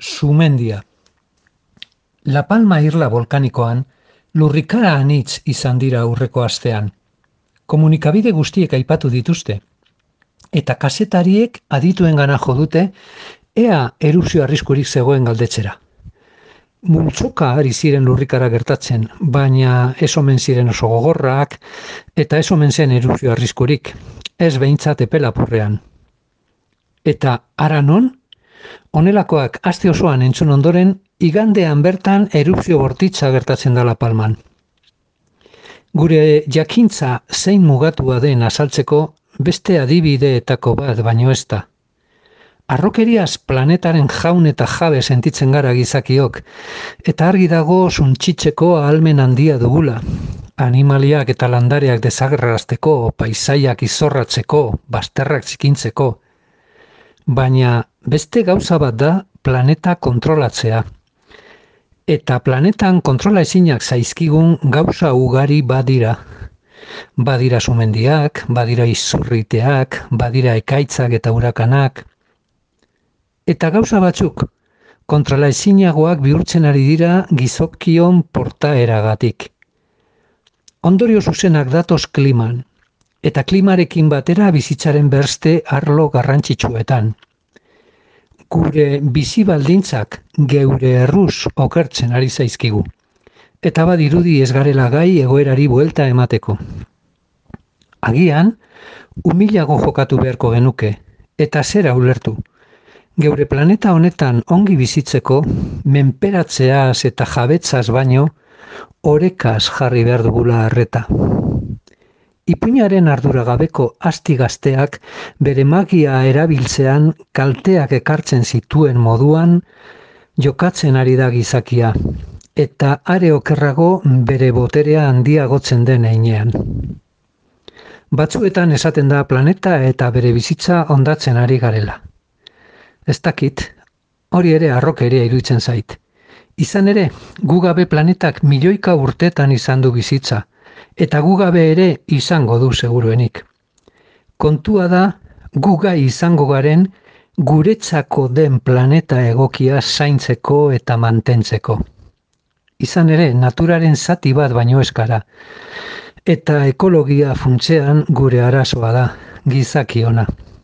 Sumendia. La Palma Irla volkanikoan, lurrikara anitz izan dira aurreko astean. Komunikabide guztiek aipatu dituzte. Eta kasetariek adituen gana jodute, ea erupzio arriskurik zegoen galdetzera. Multzoka ari ziren lurrikara gertatzen, baina ez omen ziren oso gogorrak, eta ez omen zen erupzio arriskurik, ez behintzat epelapurrean. Eta ara non, Honelakoak aste osoan entzun ondoren, igandean bertan erupzio bortitza gertatzen dela palman. Gure jakintza zein mugatua den azaltzeko beste adibideetako bat baino ez da. Arrokeriaz planetaren jaun eta jabe sentitzen gara gizakiok, eta argi dago suntxitzeko ahalmen handia dugula. Animaliak eta landareak desagerrazteko, paisaiak izorratzeko, basterrak zikintzeko, baina beste gauza bat da planeta kontrolatzea. Eta planetan kontrola ezinak zaizkigun gauza ugari badira. Badira sumendiak, badira izurriteak, badira ekaitzak eta urakanak. Eta gauza batzuk, kontrola ezinagoak bihurtzen ari dira gizokion portaeragatik. Ondorio zuzenak datoz kliman, eta klimarekin batera bizitzaren berste arlo garrantzitsuetan. Gure bizi baldintzak geure erruz okertzen ari zaizkigu. Eta badirudi ez garela gai egoerari buelta emateko. Agian, humilago jokatu beharko genuke, eta zera ulertu. Geure planeta honetan ongi bizitzeko, menperatzeaz eta jabetzaz baino, orekaz jarri behar dugula arreta. Ipuinaren arduragabeko asti gazteak bere magia erabiltzean kalteak ekartzen zituen moduan jokatzen ari da gizakia eta are okerrago bere boterea handiagotzen den einean. Batzuetan esaten da planeta eta bere bizitza ondatzen ari garela. Ez dakit, hori ere arrokeria iruditzen zait. Izan ere, gugabe planetak milioika urtetan izan du bizitza, eta gugabe ere izango du seguruenik. Kontua da, guga izango garen guretzako den planeta egokia zaintzeko eta mantentzeko. Izan ere, naturaren zati bat baino eskara, eta ekologia funtzean gure arazoa da, gizakiona.